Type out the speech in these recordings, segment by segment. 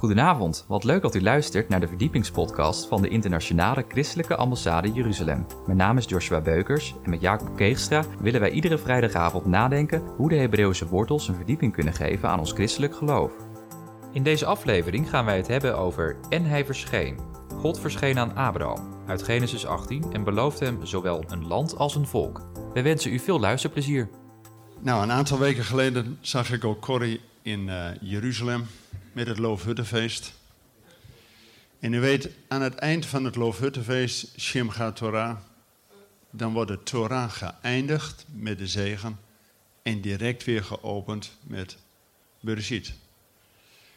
Goedenavond, wat leuk dat u luistert naar de verdiepingspodcast van de Internationale Christelijke Ambassade Jeruzalem. Mijn naam is Joshua Beukers en met Jacob Keegstra willen wij iedere vrijdagavond nadenken hoe de Hebreeuwse wortels een verdieping kunnen geven aan ons christelijk geloof. In deze aflevering gaan wij het hebben over En hij verscheen. God verscheen aan Abraham uit Genesis 18 en beloofde hem zowel een land als een volk. We wensen u veel luisterplezier. Nou, een aantal weken geleden zag ik ook Corrie in uh, Jeruzalem met het Loofhuttenfeest. En u weet, aan het eind van het Loofhuttenfeest, Shimcha Torah, dan wordt de Torah geëindigd met de zegen en direct weer geopend met Bereshit,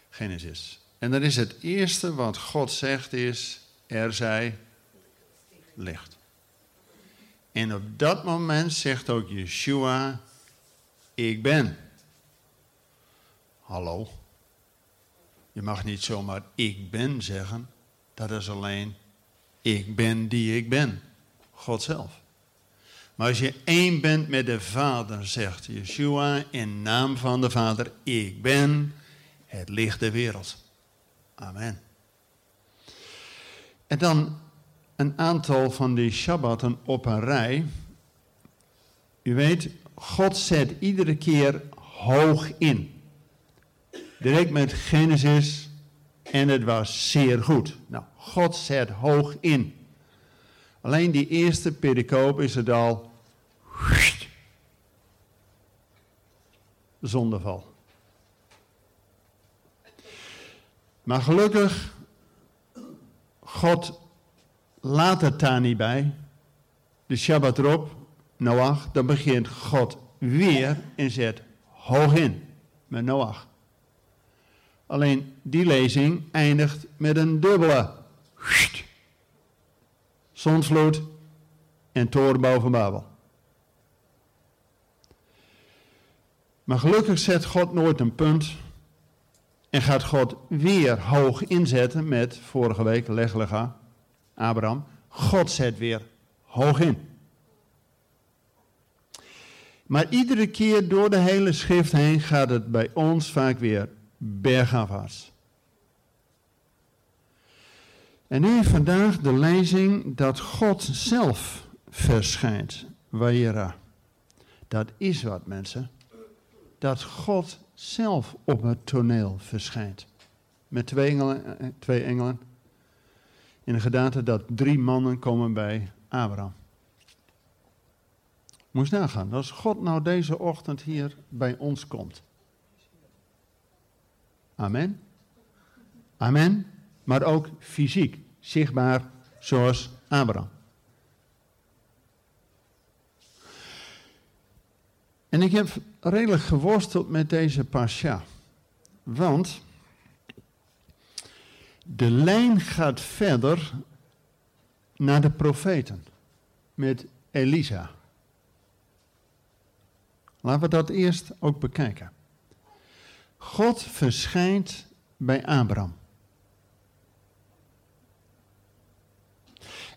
Genesis. En dan is het eerste wat God zegt is, er zij licht. En op dat moment zegt ook Yeshua, ik ben. Hallo. Je mag niet zomaar ik ben zeggen. Dat is alleen ik ben die ik ben. God zelf. Maar als je één bent met de Vader, zegt Yeshua in naam van de Vader, ik ben het licht der wereld. Amen. En dan een aantal van die Shabbaten op een rij. U weet, God zet iedere keer hoog in direct met Genesis en het was zeer goed. Nou, God zet hoog in. Alleen die eerste pericoop is het al zondeval. Maar gelukkig, God laat het daar niet bij. De Shabbat erop, Noach, dan begint God weer en zet hoog in met Noach. Alleen die lezing eindigt met een dubbele. Zonsvloed en torenbouw van Babel. Maar gelukkig zet God nooit een punt en gaat God weer hoog inzetten met, vorige week, Leglega, Abraham. God zet weer hoog in. Maar iedere keer door de hele schrift heen gaat het bij ons vaak weer bergafwaarts. En nu vandaag de lezing dat God zelf verschijnt. Waira. Dat is wat mensen. Dat God zelf op het toneel verschijnt. Met twee engelen, eh, twee engelen. In de gedaante dat drie mannen komen bij Abraham. Moest nagaan, als God nou deze ochtend hier bij ons komt. Amen. Amen. Maar ook fysiek, zichtbaar zoals Abraham. En ik heb redelijk geworsteld met deze pasja. Want de lijn gaat verder naar de profeten met Elisa. Laten we dat eerst ook bekijken. God verschijnt bij Abraham.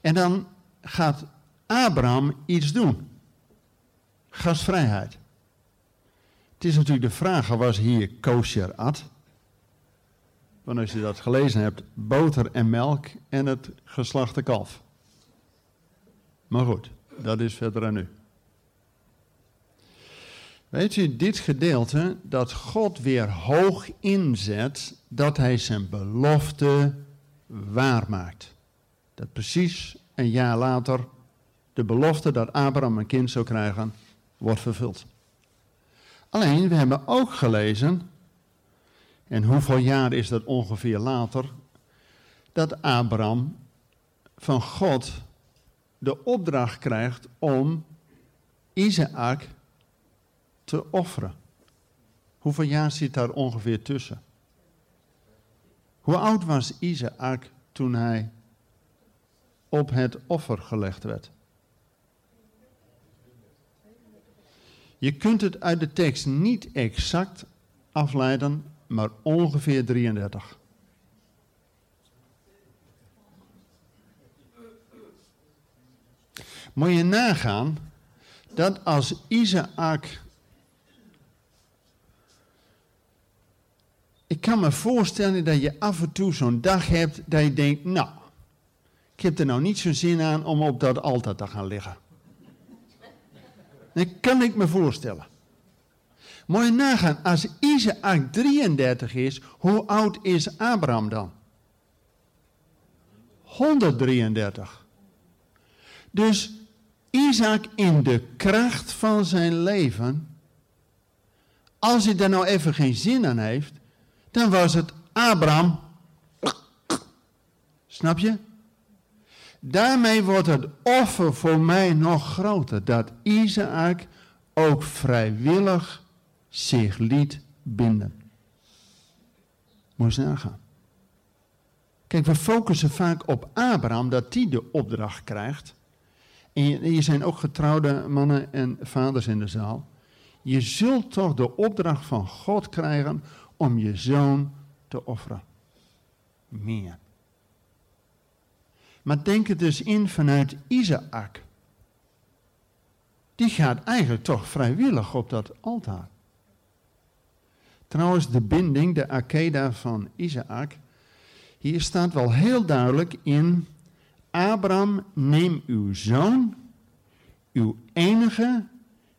En dan gaat Abraham iets doen. Gastvrijheid. Het is natuurlijk de vraag, was hier kosher at? Want als je dat gelezen hebt, boter en melk en het geslachte kalf. Maar goed, dat is verder aan u. Weet u, dit gedeelte dat God weer hoog inzet, dat hij zijn belofte waarmaakt. Dat precies een jaar later de belofte dat Abraham een kind zou krijgen, wordt vervuld. Alleen, we hebben ook gelezen, en hoeveel jaar is dat ongeveer later, dat Abraham van God de opdracht krijgt om Isaac te offeren. Hoeveel jaar zit daar ongeveer tussen? Hoe oud was Isaac toen hij op het offer gelegd werd? Je kunt het uit de tekst niet exact afleiden, maar ongeveer 33. Moet je nagaan dat als Isaac ik kan me voorstellen dat je af en toe zo'n dag hebt dat je denkt, nou, ik heb er nou niet zo'n zin aan om op dat altaar te gaan liggen. Dat kan ik me voorstellen. Mooi nagaan, als Isaac 33 is, hoe oud is Abraham dan? 133. Dus Isaac in de kracht van zijn leven, als hij daar nou even geen zin aan heeft, dan was het Abraham. Snap je? Daarmee wordt het offer voor mij nog groter. Dat Isaac ook vrijwillig zich liet binden. Moet je nagaan. Kijk, we focussen vaak op Abraham, dat hij de opdracht krijgt. En je zijn ook getrouwde mannen en vaders in de zaal. Je zult toch de opdracht van God krijgen om je zoon te offeren. Meer. Maar denk het dus in vanuit Isaac. Die gaat eigenlijk toch vrijwillig op dat altaar. Trouwens, de binding, de akeda van Isaac, hier staat wel heel duidelijk in, Abraham, neem uw zoon, uw enige,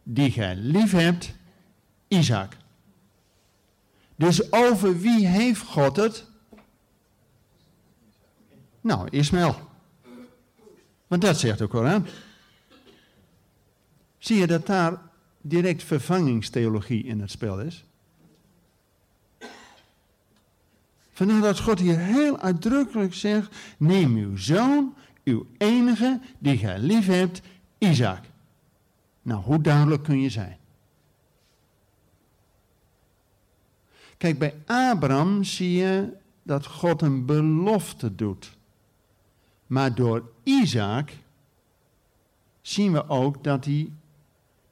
die gij lief hebt, Isaac. Dus over wie heeft God het? Nou, Ismaël. Want dat zegt de Koran. Zie je dat daar direct vervangingstheologie in het spel is? Vandaar dat God hier heel uitdrukkelijk zegt: Neem uw zoon, uw enige, die gij lief hebt, Isaac. Nou, hoe duidelijk kun je zijn? Kijk, bij Abraham zie je dat God een belofte doet. Maar door Isaac zien we ook dat hij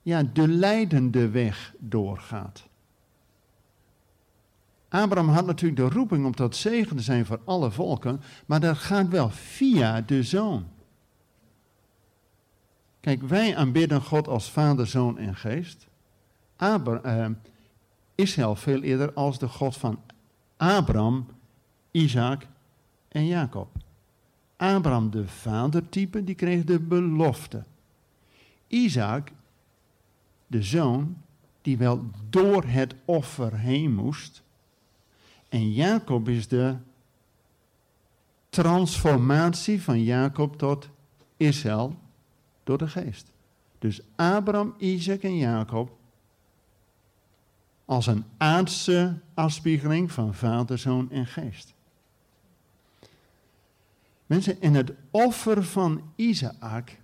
ja, de leidende weg doorgaat. Abraham had natuurlijk de roeping om tot zegen te zijn voor alle volken, maar dat gaat wel via de zoon. Kijk, wij aanbidden God als Vader, Zoon en Geest. Abraham, eh, Israël veel eerder als de God van Abraham, Isaac en Jacob. Abraham, de vadertype, die kreeg de belofte. Isaac, de zoon, die wel door het offer heen moest. En Jacob is de transformatie van Jacob tot Israël door de geest. Dus Abraham, Isaac en Jacob als een aardse afspiegeling van Vader, Zoon en Geest. Mensen, in het offer van Isaac,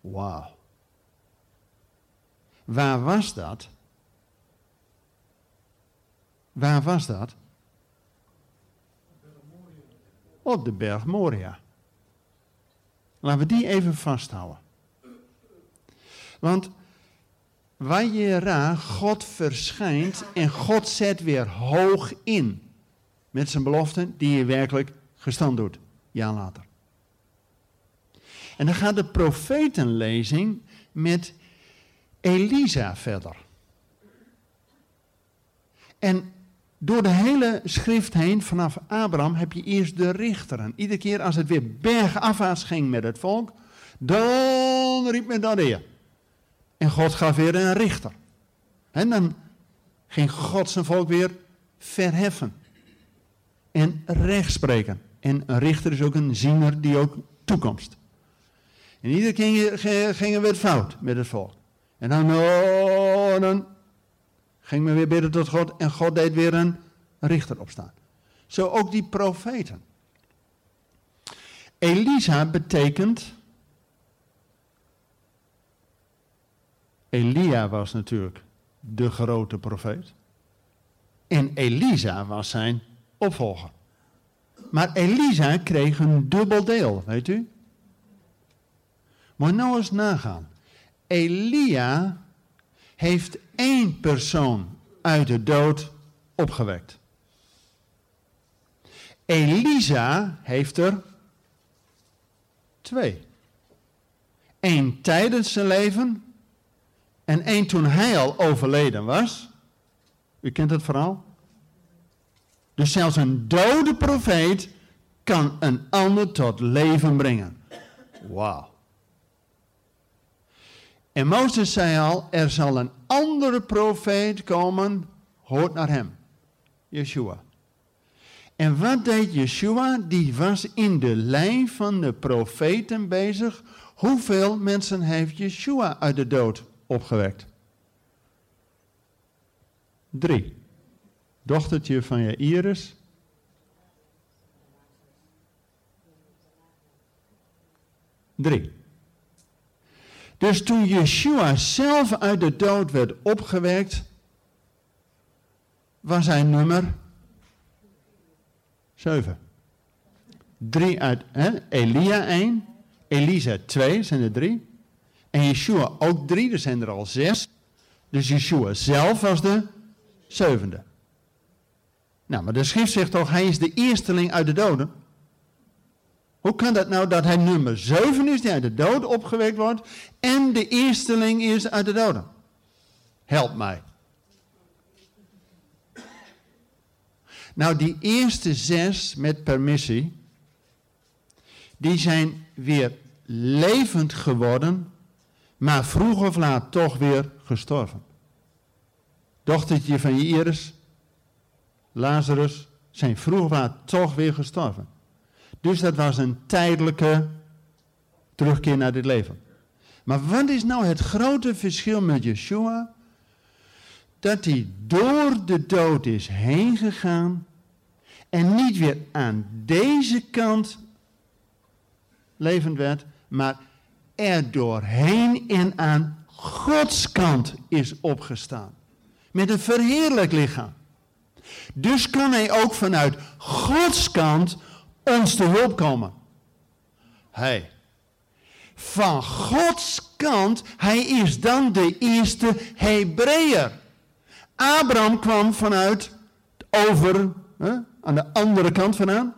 wauw. Waar was dat? Waar was dat? Op de berg Moria. Laten we die even vasthouden. Want Wajera, God verschijnt en God zet weer hoog in. Met zijn beloften die hij werkelijk gestand doet. Ja later. En dan gaat de profetenlezing met Elisa verder. En door de hele schrift heen, vanaf Abraham, heb je eerst de richteren. Iedere keer als het weer bergafwaarts ging met het volk, dan riep men dat weer. En God gaf weer een richter. En dan ging God zijn volk weer verheffen. En rechtspreken. En een richter is ook een ziener die ook toekomst. En iedere keer ging er weer fout met het volk. En dan, oh, dan ging men weer bidden tot God en God deed weer een richter opstaan. Zo ook die profeten. Elisa betekent Elia was natuurlijk de grote profeet. En Elisa was zijn opvolger. Maar Elisa kreeg een dubbel deel, weet u? Moet nou eens nagaan. Elia heeft één persoon uit de dood opgewekt. Elisa heeft er twee. Eén tijdens zijn leven en één toen hij al overleden was. U kent het verhaal? Dus zelfs een dode profeet kan een ander tot leven brengen. Wauw. En Mozes zei al, er zal een andere profeet komen, hoort naar hem. Yeshua. En wat deed Yeshua? Die was in de lijn van de profeten bezig. Hoeveel mensen heeft Yeshua uit de dood opgewekt? Drie. Dochtertje van je Iris. Drie. Dus toen Yeshua zelf uit de dood werd opgewekt, was hij nummer 7. Drie uit, hè? Elia 1, Elisa 2, zijn er drie. En Yeshua ook drie, er zijn er al zes. Dus Yeshua zelf was de zevende. Nou, maar de schrift zegt toch, hij is de eersteling uit de doden. Hoe kan dat nou dat hij nummer 7 is, die uit de dood opgewekt wordt, en de eersteling is uit de doden? Help mij. Nou, die eerste zes met permissie, die zijn weer levend geworden, maar vroeg of laat toch weer gestorven. Dochtertje van Iris, Lazarus, zijn vroeg of laat toch weer gestorven. Dus dat was een tijdelijke terugkeer naar dit leven. Maar wat is nou het grote verschil met Yeshua? Dat hij door de dood is heen gegaan en niet weer aan deze kant levend werd, maar er doorheen en aan Gods kant is opgestaan. Met een verheerlijk lichaam. Dus kan hij ook vanuit Gods kant ons te hulp komen. Hij. Van Gods kant, hij is dan de eerste Hebreeër. Abraham kwam vanuit over, hè, aan de andere kant vandaan.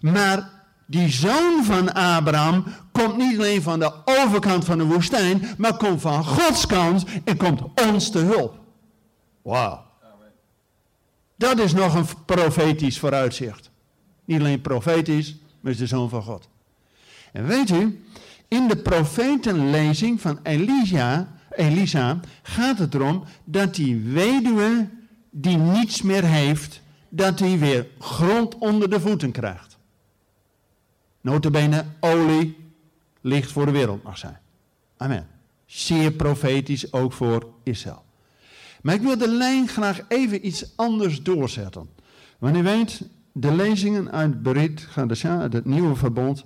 Maar die zoon van Abraham komt niet alleen van de overkant van de woestijn, maar komt van Gods kant en komt ons te hulp. Wauw. Dat is nog een profetisch vooruitzicht. Niet alleen profetisch, maar is de zoon van God. En weet u, in de profetenlezing van Elisa, Elisa gaat het erom dat die weduwe die niets meer heeft, dat hij weer grond onder de voeten krijgt. Notabene olie, licht voor de wereld mag zijn. Amen. Zeer profetisch ook voor Israël. Maar ik wil de lijn graag even iets anders doorzetten. Want u weet, de lezingen uit Berit het Nieuwe Verbond,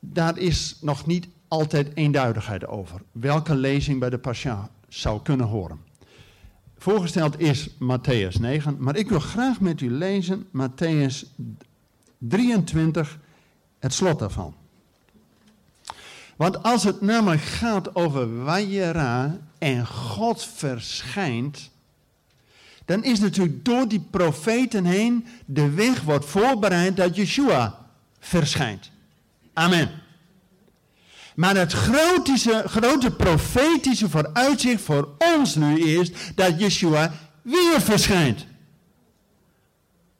daar is nog niet altijd eenduidigheid over. Welke lezing bij de Pascha zou kunnen horen. Voorgesteld is Matthäus 9, maar ik wil graag met u lezen Matthäus 23, het slot daarvan. Want als het namelijk gaat over Wajera en God verschijnt, dan is natuurlijk door die profeten heen de weg wordt voorbereid dat Yeshua verschijnt. Amen. Maar het grote, grote profetische vooruitzicht voor ons nu is dat Yeshua weer verschijnt.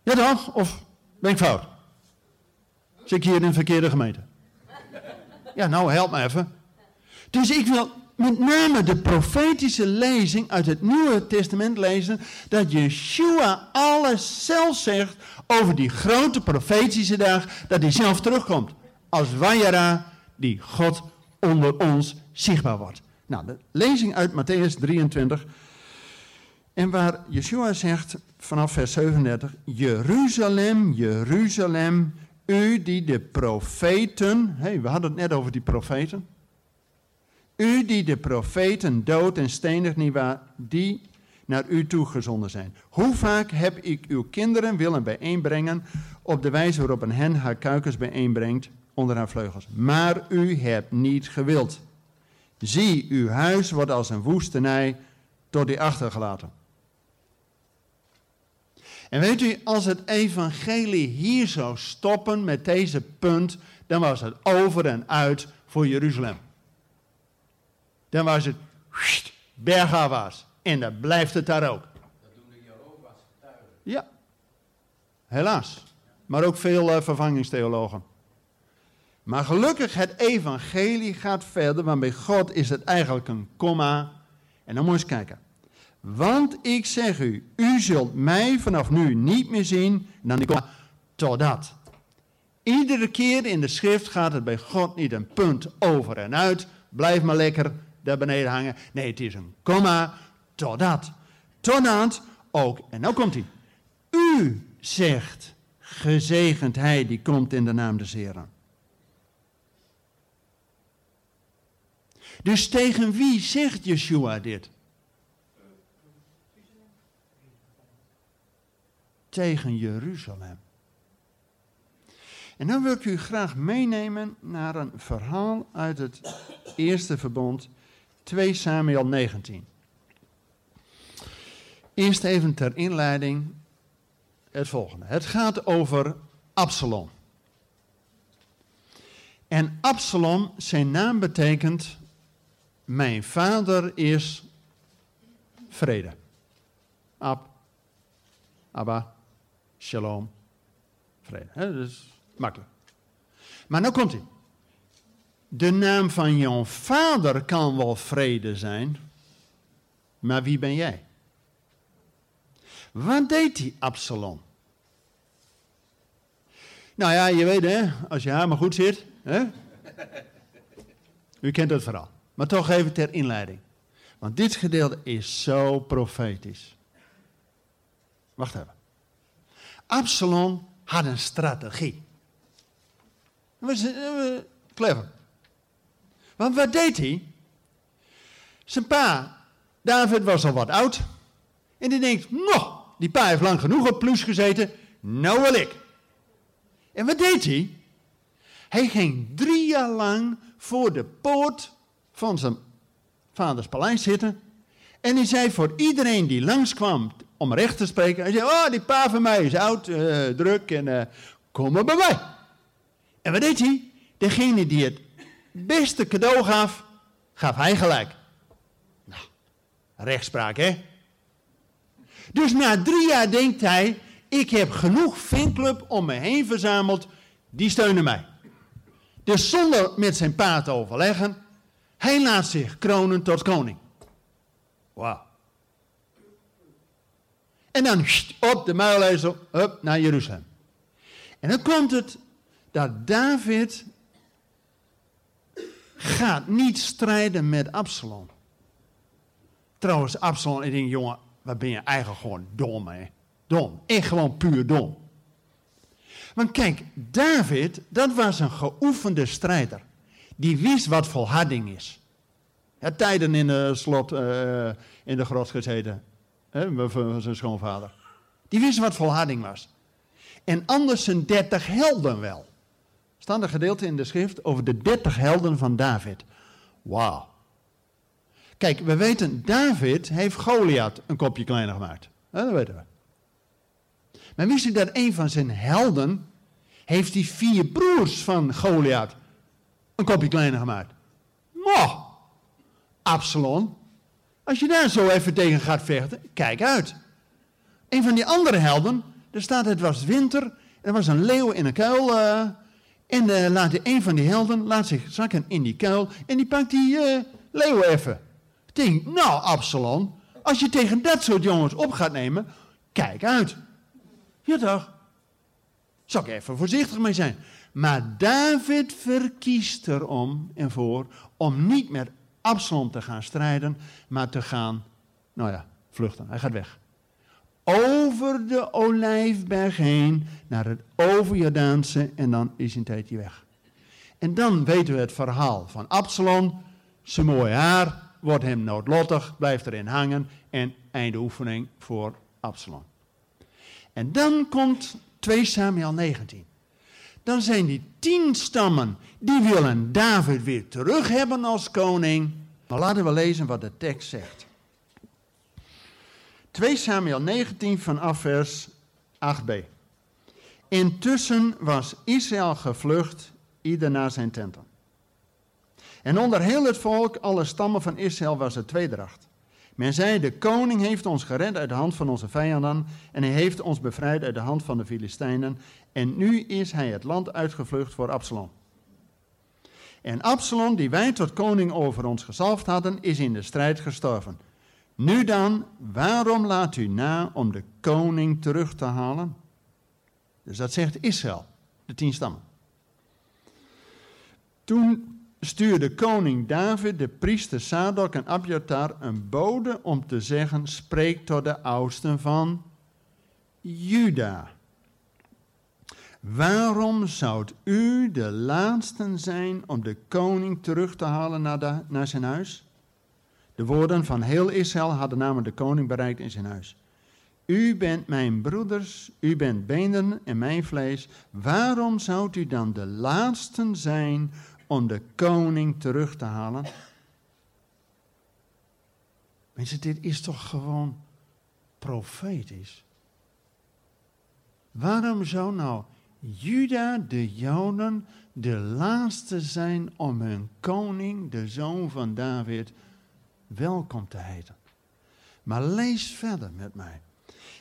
Ja toch? Of ben ik fout? Zit ik hier in een verkeerde gemeente? Ja, nou help me even. Dus ik wil met name de profetische lezing uit het Nieuwe Testament lezen, dat Yeshua alles zelf zegt over die grote profetische dag, dat hij zelf terugkomt. Als Wajara, die God onder ons zichtbaar wordt. Nou, de lezing uit Matthäus 23. En waar Yeshua zegt vanaf vers 37, Jeruzalem, Jeruzalem, u die de profeten, hey, we hadden het net over die profeten, u die de profeten dood en stenig niet waar, die naar u toegezonden zijn. Hoe vaak heb ik uw kinderen willen bijeenbrengen op de wijze waarop een hen haar kuikens bijeenbrengt onder haar vleugels. Maar u hebt niet gewild. Zie, uw huis wordt als een woestenij tot die achtergelaten. En weet u, als het evangelie hier zou stoppen met deze punt, dan was het over en uit voor Jeruzalem dan was het bergafwaarts. En dan blijft het daar ook. Dat doen de Jehovah's getuigen. Ja, helaas. Maar ook veel uh, vervangingstheologen. Maar gelukkig, het evangelie gaat verder, want bij God is het eigenlijk een komma. En dan moet je eens kijken. Want ik zeg u, u zult mij vanaf nu niet meer zien, dan die komma, totdat. Iedere keer in de schrift gaat het bij God niet een punt over en uit. Blijf maar lekker daar beneden hangen. Nee, het is een komma, totdat. Totdat ook, en nou komt hij. U zegt, gezegend hij die komt in de naam des Heren. Dus tegen wie zegt Yeshua dit? Tegen Jeruzalem. En dan wil ik u graag meenemen naar een verhaal uit het eerste verbond, 2 Samuel 19. Eerst even ter inleiding het volgende. Het gaat over Absalom. En Absalom, zijn naam betekent mijn vader is vrede. Ab, Abba, Shalom, vrede. Dat is makkelijk. Maar nou komt hij. De naam van jouw vader kan wel vrede zijn, maar wie ben jij? Wat deed die Absalom? Nou ja, je weet hè, als je haar maar goed zit. Hè? U kent het verhaal. Maar toch even ter inleiding. Want dit gedeelte is zo profetisch. Wacht even. Absalom had een strategie. Dat was clever. Want wat deed hij? Zijn pa, David, was al wat oud. En die denkt, nou, die pa heeft lang genoeg op plus gezeten, nou wil ik. En wat deed hij? Hij ging drie jaar lang voor de poort van zijn vaders paleis zitten. En hij zei voor iedereen die langskwam om recht te spreken, hij zei, oh, die pa van mij is oud, uh, druk en uh, kom maar bij mij. En wat deed hij? Degene die het beste cadeau gaf, gaf hij gelijk. Nou, rechtspraak hè? Dus na drie jaar denkt hij, ik heb genoeg fanclub om me heen verzameld, die steunen mij. Dus zonder met zijn pa te overleggen, hij laat zich kronen tot koning. Wauw. En dan op de muilezel, up naar Jeruzalem. En dan komt het dat David gaat niet strijden met Absalom. Trouwens, Absalom, ik denk, jongen, wat ben je eigenlijk gewoon dom, hè? Dom. Echt gewoon puur dom. Want kijk, David, dat was een geoefende strijder. Die wist wat volharding is. Hij tijden in de slot, uh, in de grot gezeten. Zijn schoonvader. Die wist wat volharding was. En anders zijn dertig helden wel. Staan er gedeelte in de schrift over de dertig helden van David. Wauw. Kijk, we weten, David heeft Goliath een kopje kleiner gemaakt. Dat weten we. Maar wist dat een van zijn helden, heeft die vier broers van Goliath een kopje kleiner gemaakt? Moh, Absalom. Als je daar zo even tegen gaat vechten, kijk uit. Een van die andere helden, er staat het was winter, er was een leeuw in een kuil. Uh, en uh, laat een van die helden laat zich zakken in die kuil en die pakt die uh, leeuw even. Denk, nou Absalom, als je tegen dat soort jongens op gaat nemen, kijk uit. Ja toch? Zal ik even voorzichtig mee zijn. Maar David verkiest erom en voor om niet met Absalom te gaan strijden, maar te gaan, nou ja, vluchten. Hij gaat weg. Over de Olijfberg heen, naar het Overjordaanse en dan is een tijdje weg. En dan weten we het verhaal van Absalom. Zijn mooie haar wordt hem noodlottig, blijft erin hangen en einde oefening voor Absalom. En dan komt 2 Samuel 19. Dan zijn die tien stammen, die willen David weer terug hebben als koning. Maar laten we lezen wat de tekst zegt. 2 Samuel 19 vanaf vers 8b. Intussen was Israël gevlucht, ieder naar zijn tenten. En onder heel het volk, alle stammen van Israël, was het tweedracht. Men zei, de koning heeft ons gered uit de hand van onze vijanden en hij heeft ons bevrijd uit de hand van de Filistijnen. En nu is hij het land uitgevlucht voor Absalom. En Absalom, die wij tot koning over ons gezalfd hadden, is in de strijd gestorven. Nu dan, waarom laat u na om de koning terug te halen? Dus dat zegt Israël, de tien stammen. Toen stuurde koning David de priester Sadok en Abiatar een bode om te zeggen: spreek tot de oudsten van Juda. Waarom zou u de laatste zijn om de koning terug te halen naar, naar zijn huis? De woorden van heel Israël hadden namelijk de koning bereikt in zijn huis. U bent mijn broeders, u bent benen en mijn vlees. Waarom zou u dan de laatste zijn om de koning terug te halen? Mensen, dit is toch gewoon profetisch? Waarom zou nou Juda, de Joden, de laatste zijn om hun koning, de zoon van David, welkom te heten? Maar lees verder met mij.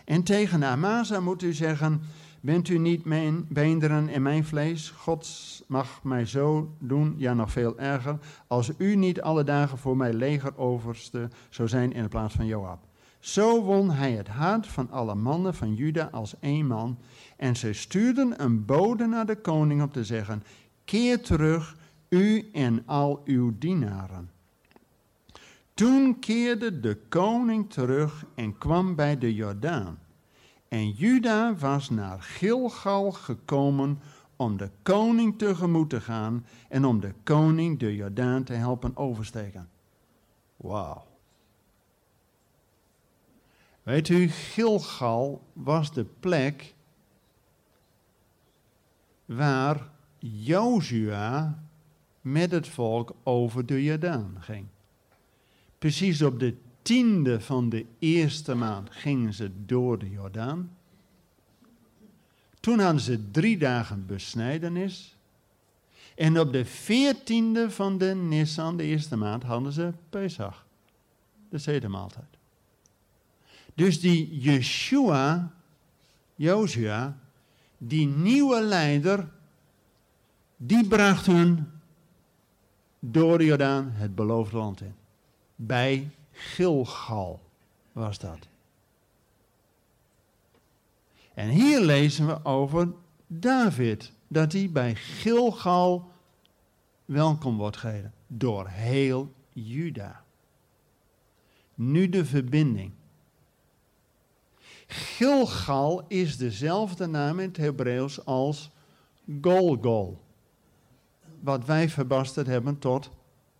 En tegen Amasa moet u zeggen, bent u niet mijn beenderen en mijn vlees? God mag mij zo doen, ja nog veel erger, als u niet alle dagen voor mij legeroverste zou zijn in de plaats van Joab. Zo won hij het hart van alle mannen van Juda als één man. En ze stuurden een bode naar de koning om te zeggen: Keer terug, u en al uw dienaren. Toen keerde de koning terug en kwam bij de Jordaan. En Juda was naar Gilgal gekomen om de koning tegemoet te gaan en om de koning de Jordaan te helpen oversteken. Wauw. Weet u, Gilgal was de plek waar Jozua met het volk over de Jordaan ging. Precies op de tiende van de eerste maand gingen ze door de Jordaan. Toen hadden ze drie dagen besnijdenis. En op de veertiende van de Nissan, de eerste maand, hadden ze Pesach, de zedenmaaltijd. Dus die Yeshua, Josia, die nieuwe leider, die bracht hun door de Jordaan het beloofde land in. Bij Gilgal was dat. En hier lezen we over David, dat hij bij Gilgal welkom wordt geheten door heel Juda. Nu de verbinding. Gilgal is dezelfde naam in het Hebreeuws als Golgol. Wat wij verbasterd hebben tot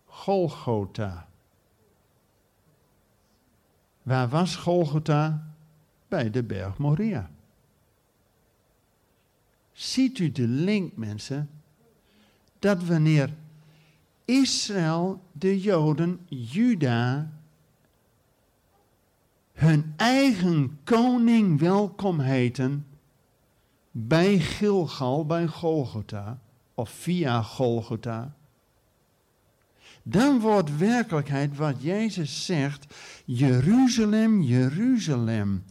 Golgotha. Waar was Golgotha? Bij de berg Moria. Ziet u de link, mensen? Dat wanneer Israël, de Joden, Juda hun eigen koning welkom heten bij Gilgal, bij Golgotha, of via Golgotha, dan wordt werkelijkheid wat Jezus zegt, Jeruzalem, Jeruzalem,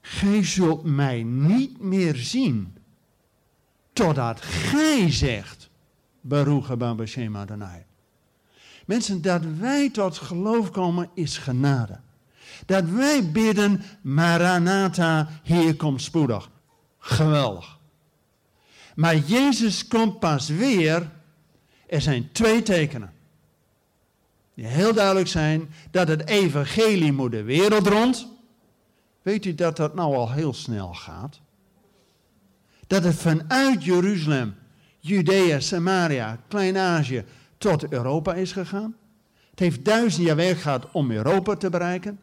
gij zult mij niet meer zien, totdat gij zegt, Baruch haba b'shem Adonai. Mensen, dat wij tot geloof komen is genade. Dat wij bidden, Maranatha, Heer komt spoedig. Geweldig. Maar Jezus komt pas weer. Er zijn twee tekenen. Die heel duidelijk zijn dat het evangelie moet de wereld rond. Weet u dat dat nou al heel snel gaat? Dat het vanuit Jeruzalem, Judea, Samaria, Klein-Azië tot Europa is gegaan. Het heeft duizend jaar werk gehad om Europa te bereiken.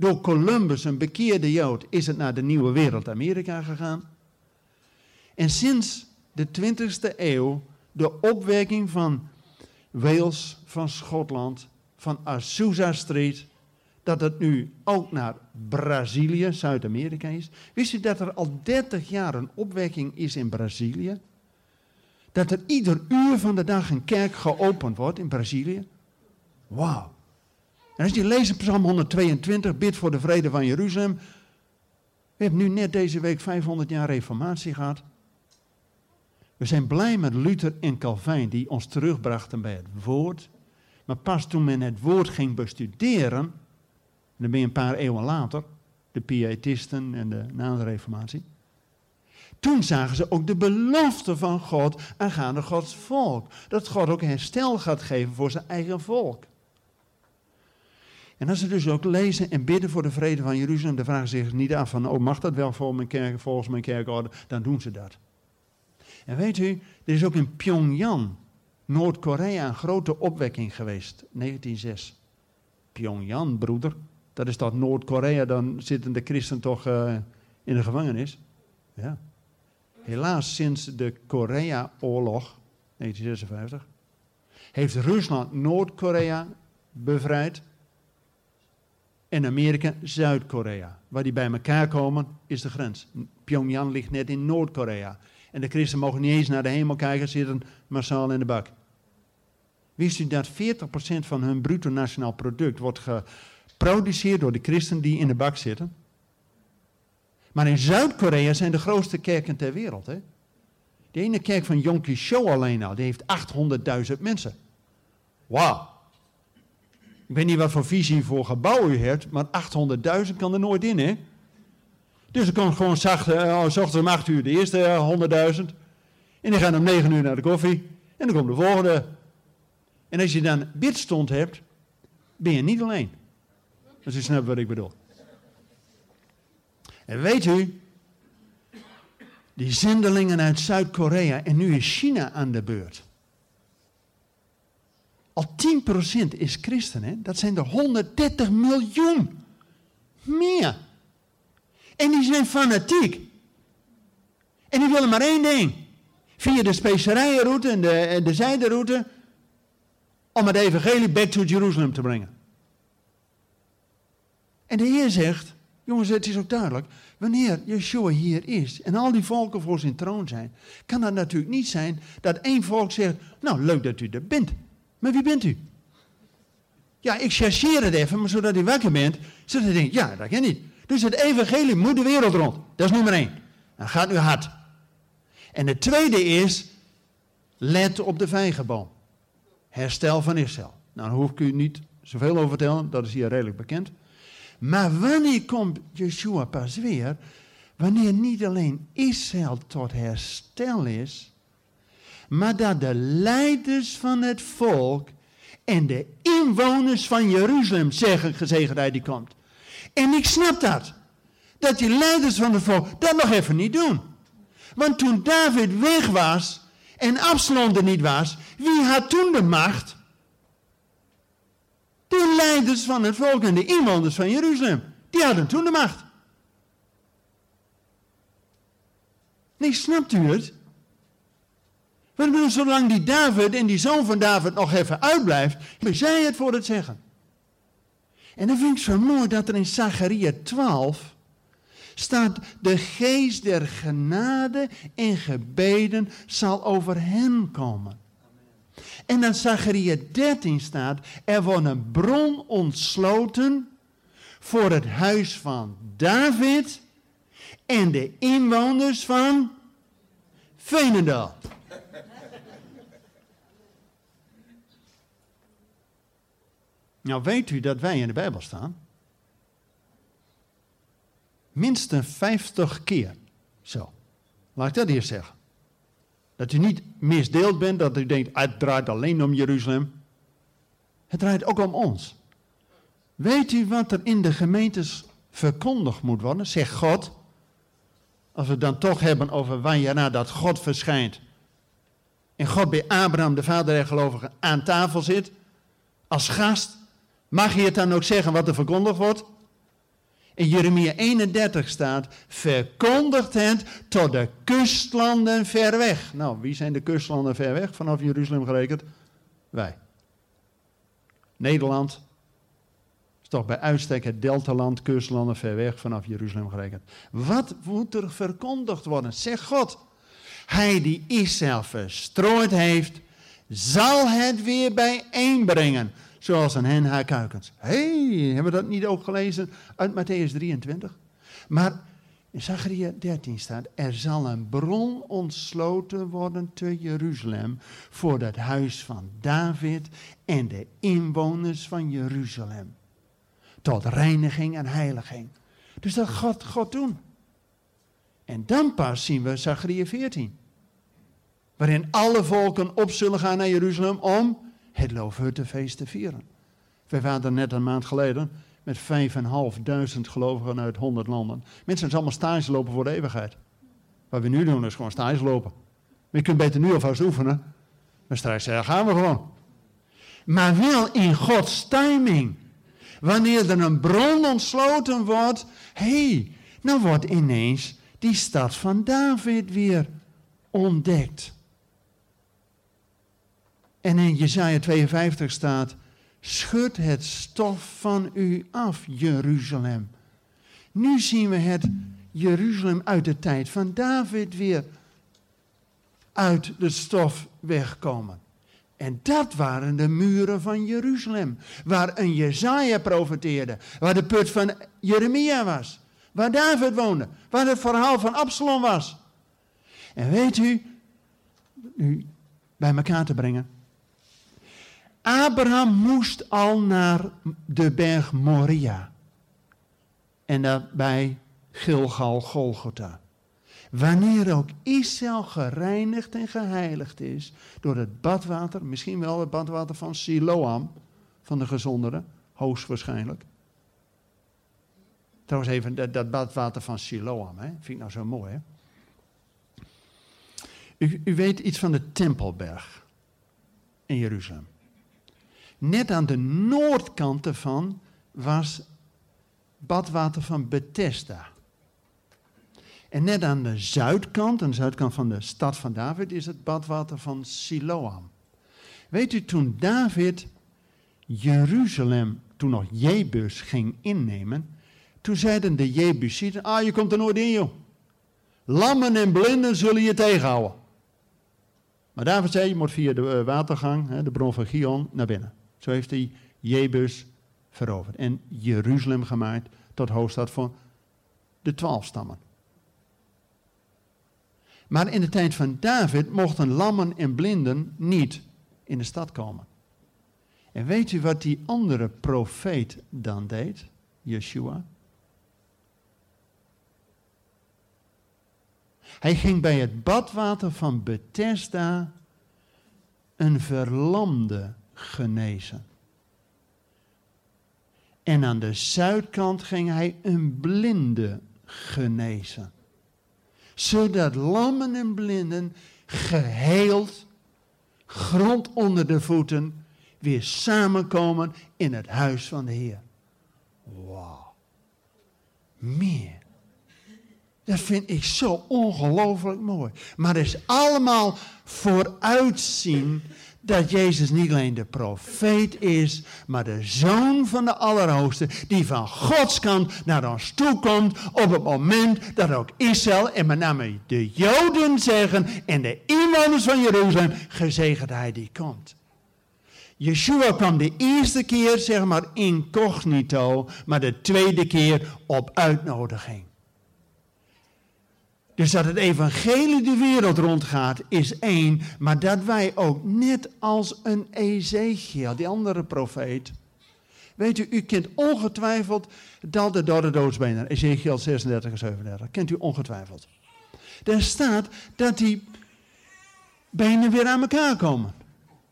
Door Columbus, een bekeerde Jood, is het naar de nieuwe wereld Amerika gegaan. En sinds de 20e eeuw de opwekking van Wales, van Schotland, van Azusa Street, dat het nu ook naar Brazilië, Zuid-Amerika is. Wist u dat er al 30 jaar een opwekking is in Brazilië? Dat er ieder uur van de dag een kerk geopend wordt in Brazilië? Wauw. En als je leest Psalm 122, bid voor de vrede van Jeruzalem. We hebben nu net deze week 500 jaar reformatie gehad. We zijn blij met Luther en Calvijn die ons terugbrachten bij het woord. Maar pas toen men het woord ging bestuderen, en dan ben je een paar eeuwen later, de pietisten en de na de reformatie. Toen zagen ze ook de belofte van God aangaande Gods volk. Dat God ook herstel gaat geven voor zijn eigen volk. En als ze dus ook lezen en bidden voor de vrede van Jeruzalem, dan vragen ze zich niet af van, oh mag dat wel voor mijn kerk, volgens mijn kerkorde, dan doen ze dat. En weet u, er is ook in Pyongyang, Noord-Korea, een grote opwekking geweest, 1906. Pyongyang, broeder, dat is dat Noord-Korea, dan zitten de christen toch uh, in de gevangenis. Ja. Helaas, sinds de Korea-oorlog, 1956, heeft Rusland Noord-Korea bevrijd en Amerika Zuid-Korea. Waar die bij elkaar komen, is de grens. Pyongyang ligt net in Noord-Korea. En de christenen mogen niet eens naar de hemel kijken, zitten massaal in de bak. Wist u dat 40% van hun bruto nationaal product wordt geproduceerd door de christenen die in de bak zitten? Maar in Zuid-Korea zijn de grootste kerken ter wereld. Hè? De ene kerk van Yonki Show alleen al, die heeft 800.000 mensen. Wauw. Ik weet niet wat voor visie voor gebouw u hebt, maar 800.000 kan er nooit in, hè? Dus er komt gewoon zacht, uh, ochtends om 8 uur de eerste uh, eh, 100.000. En dan gaan om 9 uur naar de koffie. En dan komt de volgende. En als je dan bidstond hebt, ben je niet alleen. Als u snapt wat ik bedoel. En weet u, die zendelingen uit Zuid-Korea en nu is China aan de beurt. Al 10% is christen, hè? dat zijn er 130 miljoen. Meer. En die zijn fanatiek. En die willen maar één ding. Via de specerijenroute en de, en de zijderoute. Om het evangelie back to Jerusalem te brengen. En de Heer zegt, jongens het is ook duidelijk. Wanneer Yeshua hier is en al die volken voor zijn troon zijn. Kan het natuurlijk niet zijn dat één volk zegt, nou leuk dat u er bent. Maar wie bent u? Ja, ik chercheer het even, maar zodat u wakker bent, zodat u denkt, ja, dat ken niet. Dus het evangelie moet de wereld rond. Dat is nummer één. Dan gaat nu hard. En het tweede is, let op de vijgenboom. Herstel van Israël. Nou, daar hoef ik u niet zoveel over vertellen, dat is hier redelijk bekend. Maar wanneer komt Yeshua pas weer? Wanneer niet alleen Israël tot herstel is, maar dat de leiders van het volk en de inwoners van Jeruzalem zeggen gezegendheid die komt. En ik snap dat. Dat die leiders van het volk dat nog even niet doen. Want toen David weg was en Absalom er niet was, wie had toen de macht? De leiders van het volk en de inwoners van Jeruzalem. Die hadden toen de macht. Nee, snapt u het? Want bedoel, zolang die David en die zoon van David nog even uitblijft, ben zij het voor het zeggen. En dan vind ik zo mooi dat er in Zacharia 12 staat, de geest der genade en gebeden zal over hen komen. En dan Zacharia 13 staat, er wordt een bron ontsloten voor het huis van David en de inwoners van Veenendaal. Nou weet u dat wij in de Bijbel staan? Minstens 50 keer. Zo. Laat ik dat eerst zeggen. Dat u niet misdeeld bent, dat u denkt, het draait alleen om Jeruzalem. Het draait ook om ons. Weet u wat er in de gemeentes verkondigd moet worden? Zegt God. Als we het dan toch hebben over wanneer dat God verschijnt. En God bij Abraham, de vader der gelovigen, aan tafel zit. Als gast. Mag je het dan ook zeggen wat er verkondigd wordt? In Jeremia 31 staat, verkondigt het tot de kustlanden ver weg. Nou, wie zijn de kustlanden ver weg vanaf Jeruzalem gerekend? Wij. Nederland is toch bij uitstek het deltaland, kustlanden ver weg vanaf Jeruzalem gerekend. Wat moet er verkondigd worden? Zeg God. Hij die Israël verstrooid heeft, zal het weer bijeenbrengen zoals een hen haar kuikens. Hé, hey, hebben we dat niet ook gelezen uit Matthäus 23? Maar in Zachariah 13 staat, er zal een bron ontsloten worden te Jeruzalem voor het huis van David en de inwoners van Jeruzalem. Tot reiniging en heiliging. Dus dat gaat God doen. En dan pas zien we Zachariah 14. Waarin alle volken op zullen gaan naar Jeruzalem om het Loofhuttenfeest te vieren. Wij waren net een maand geleden met 5.500 gelovigen uit 100 landen. Mensen zijn allemaal stage lopen voor de eeuwigheid. Wat we nu doen is gewoon stage lopen. Maar je kunt beter nu alvast oefenen. Maar straks zeggen, gaan we gewoon. Maar wel in Gods timing. Wanneer er een bron ontsloten wordt, hé, hey, dan wordt ineens die stad van David weer ontdekt. En in Jesaja 52 staat, schud het stof van u af, Jeruzalem. Nu zien we het Jeruzalem uit de tijd van David weer uit de stof wegkomen. En dat waren de muren van Jeruzalem, waar een Jezaja profeteerde, waar de put van Jeremia was, waar David woonde, waar het verhaal van Absalom was. En weet u, nu bij elkaar te brengen, Abraham moest al naar de berg Moria. En daarbij Gilgal, Golgotha. Wanneer ook Israël gereinigd en geheiligd is door het badwater, misschien wel het badwater van Siloam, van de gezondere, hoogstwaarschijnlijk. Trouwens even, dat, badwater van Siloam, hè? vind ik nou zo mooi. Hè? U weet iets van de Tempelberg in Jeruzalem. Net aan de noordkant ervan was badwater van Bethesda. En net aan de zuidkant, aan de zuidkant van de stad van David, is het badwater van Siloam. Weet u, toen David Jeruzalem, toen nog Jebus ging innemen, toen zeiden de Jebusieten, ah, je komt er nooit in, joh. Lammen en blinden zullen je tegenhouden. Maar David zei, je moet via de eh, watergang, de bron van Gion, naar binnen. Zo heeft hij Jebus veroverd en Jeruzalem gemaakt tot hoofdstad van de twaalf stammen. Maar in de tijd van David mochten lammen en blinden niet in de stad komen. En weet u wat die andere profeet dan deed? Yeshua. Hij ging bij het badwater van Bethesda een verlamde genezen. En aan de zuidkant ging hij een blinde genezen. Zodat lammen en blinden geheeld, grond onder de voeten, weer samenkomen in het huis van de Heer. Wauw. Meer. Dat vind ik zo ongelooflijk mooi. Maar het is allemaal vooruitzien dat Jezus niet alleen de profeet is, maar de zoon van de Allerhoogste, die van Gods kant naar ons toe komt op het moment dat ook Israël en met name de Joden zeggen en de inwoners van Jeruzalem, gezegend hij die komt. Yeshua kwam de eerste keer, zeg maar, incognito, maar de tweede keer op uitnodiging. Dus dat het evangelie de wereld rondgaat is één, maar dat wij ook net als een Ezekiel, die andere profeet. Weet u, u kent ongetwijfeld dat de door de doodsbenen, Ezekiel 36 en 37, kent u ongetwijfeld. Daar staat dat die benen weer aan elkaar komen.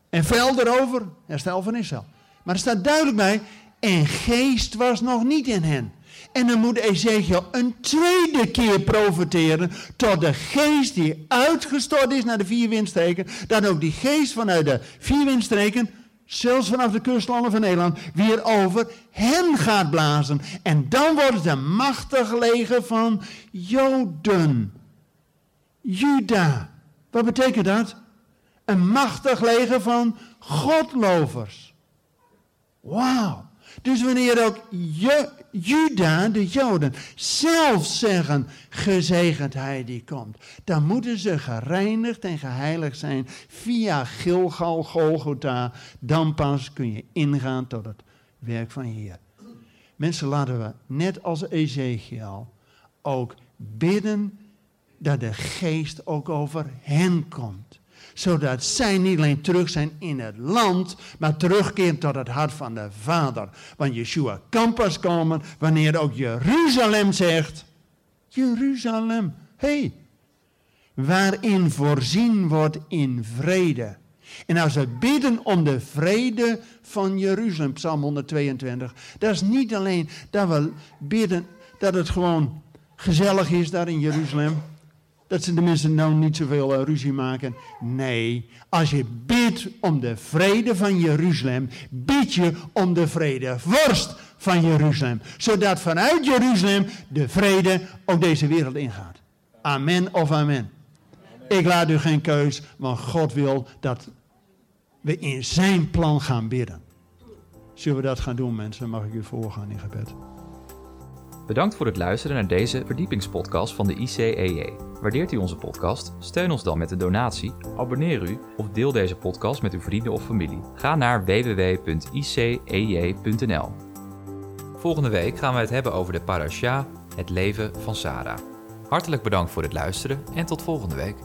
En vel erover, herstel van Israël. Maar er staat duidelijk bij, en geest was nog niet in hen. En dan moet Ezekiel een tweede keer profiteren tot de geest die uitgestort is naar de vier windstreken, dat ook die geest vanuit de vier windstreken, zelfs vanaf de kustlanden van Nederland, weer over hen gaat blazen. En dan wordt het een machtig leger van Joden. Juda. Wat betekent dat? Een machtig leger van godlovers. Wauw. Dus wanneer ook je, Juda, de Joden, zelf zeggen, gezegend hij die komt, dan moeten ze gereinigd en geheiligd zijn via Gilgal, Golgotha. Dan pas kun je ingaan tot het werk van Heer. Mensen, laten we, net als Ezekiel, ook bidden dat de geest ook over hen komt. Zodat zij niet alleen terug zijn in het land, maar terugkeren tot het hart van de Vader. Want Yeshua kan pas komen wanneer ook Jeruzalem zegt, Jeruzalem, hé, hey, waarin voorzien wordt in vrede. En als we bidden om de vrede van Jeruzalem, Psalm 122, dat is niet alleen dat we bidden dat het gewoon gezellig is daar in Jeruzalem. Dat ze de mensen nou niet zoveel uh, ruzie maken. Nee, als je bidt om de vrede van Jeruzalem, bid je om de vrede vorst van Jeruzalem. Zodat vanuit Jeruzalem de vrede ook deze wereld ingaat. Amen of amen. Ik laat u geen keus, want God wil dat we in zijn plan gaan bidden. Zullen we dat gaan doen, mensen? Mag ik u voorgaan in gebed? Bedankt voor het luisteren naar deze verdiepingspodcast van de ICEJ. Waardeert u onze podcast? Steun ons dan met een donatie, abonneer u of deel deze podcast met uw vrienden of familie. Ga naar www.icej.nl. Volgende week gaan we het hebben over de parasha, het leven van Sarah. Hartelijk bedankt voor het luisteren en tot volgende week.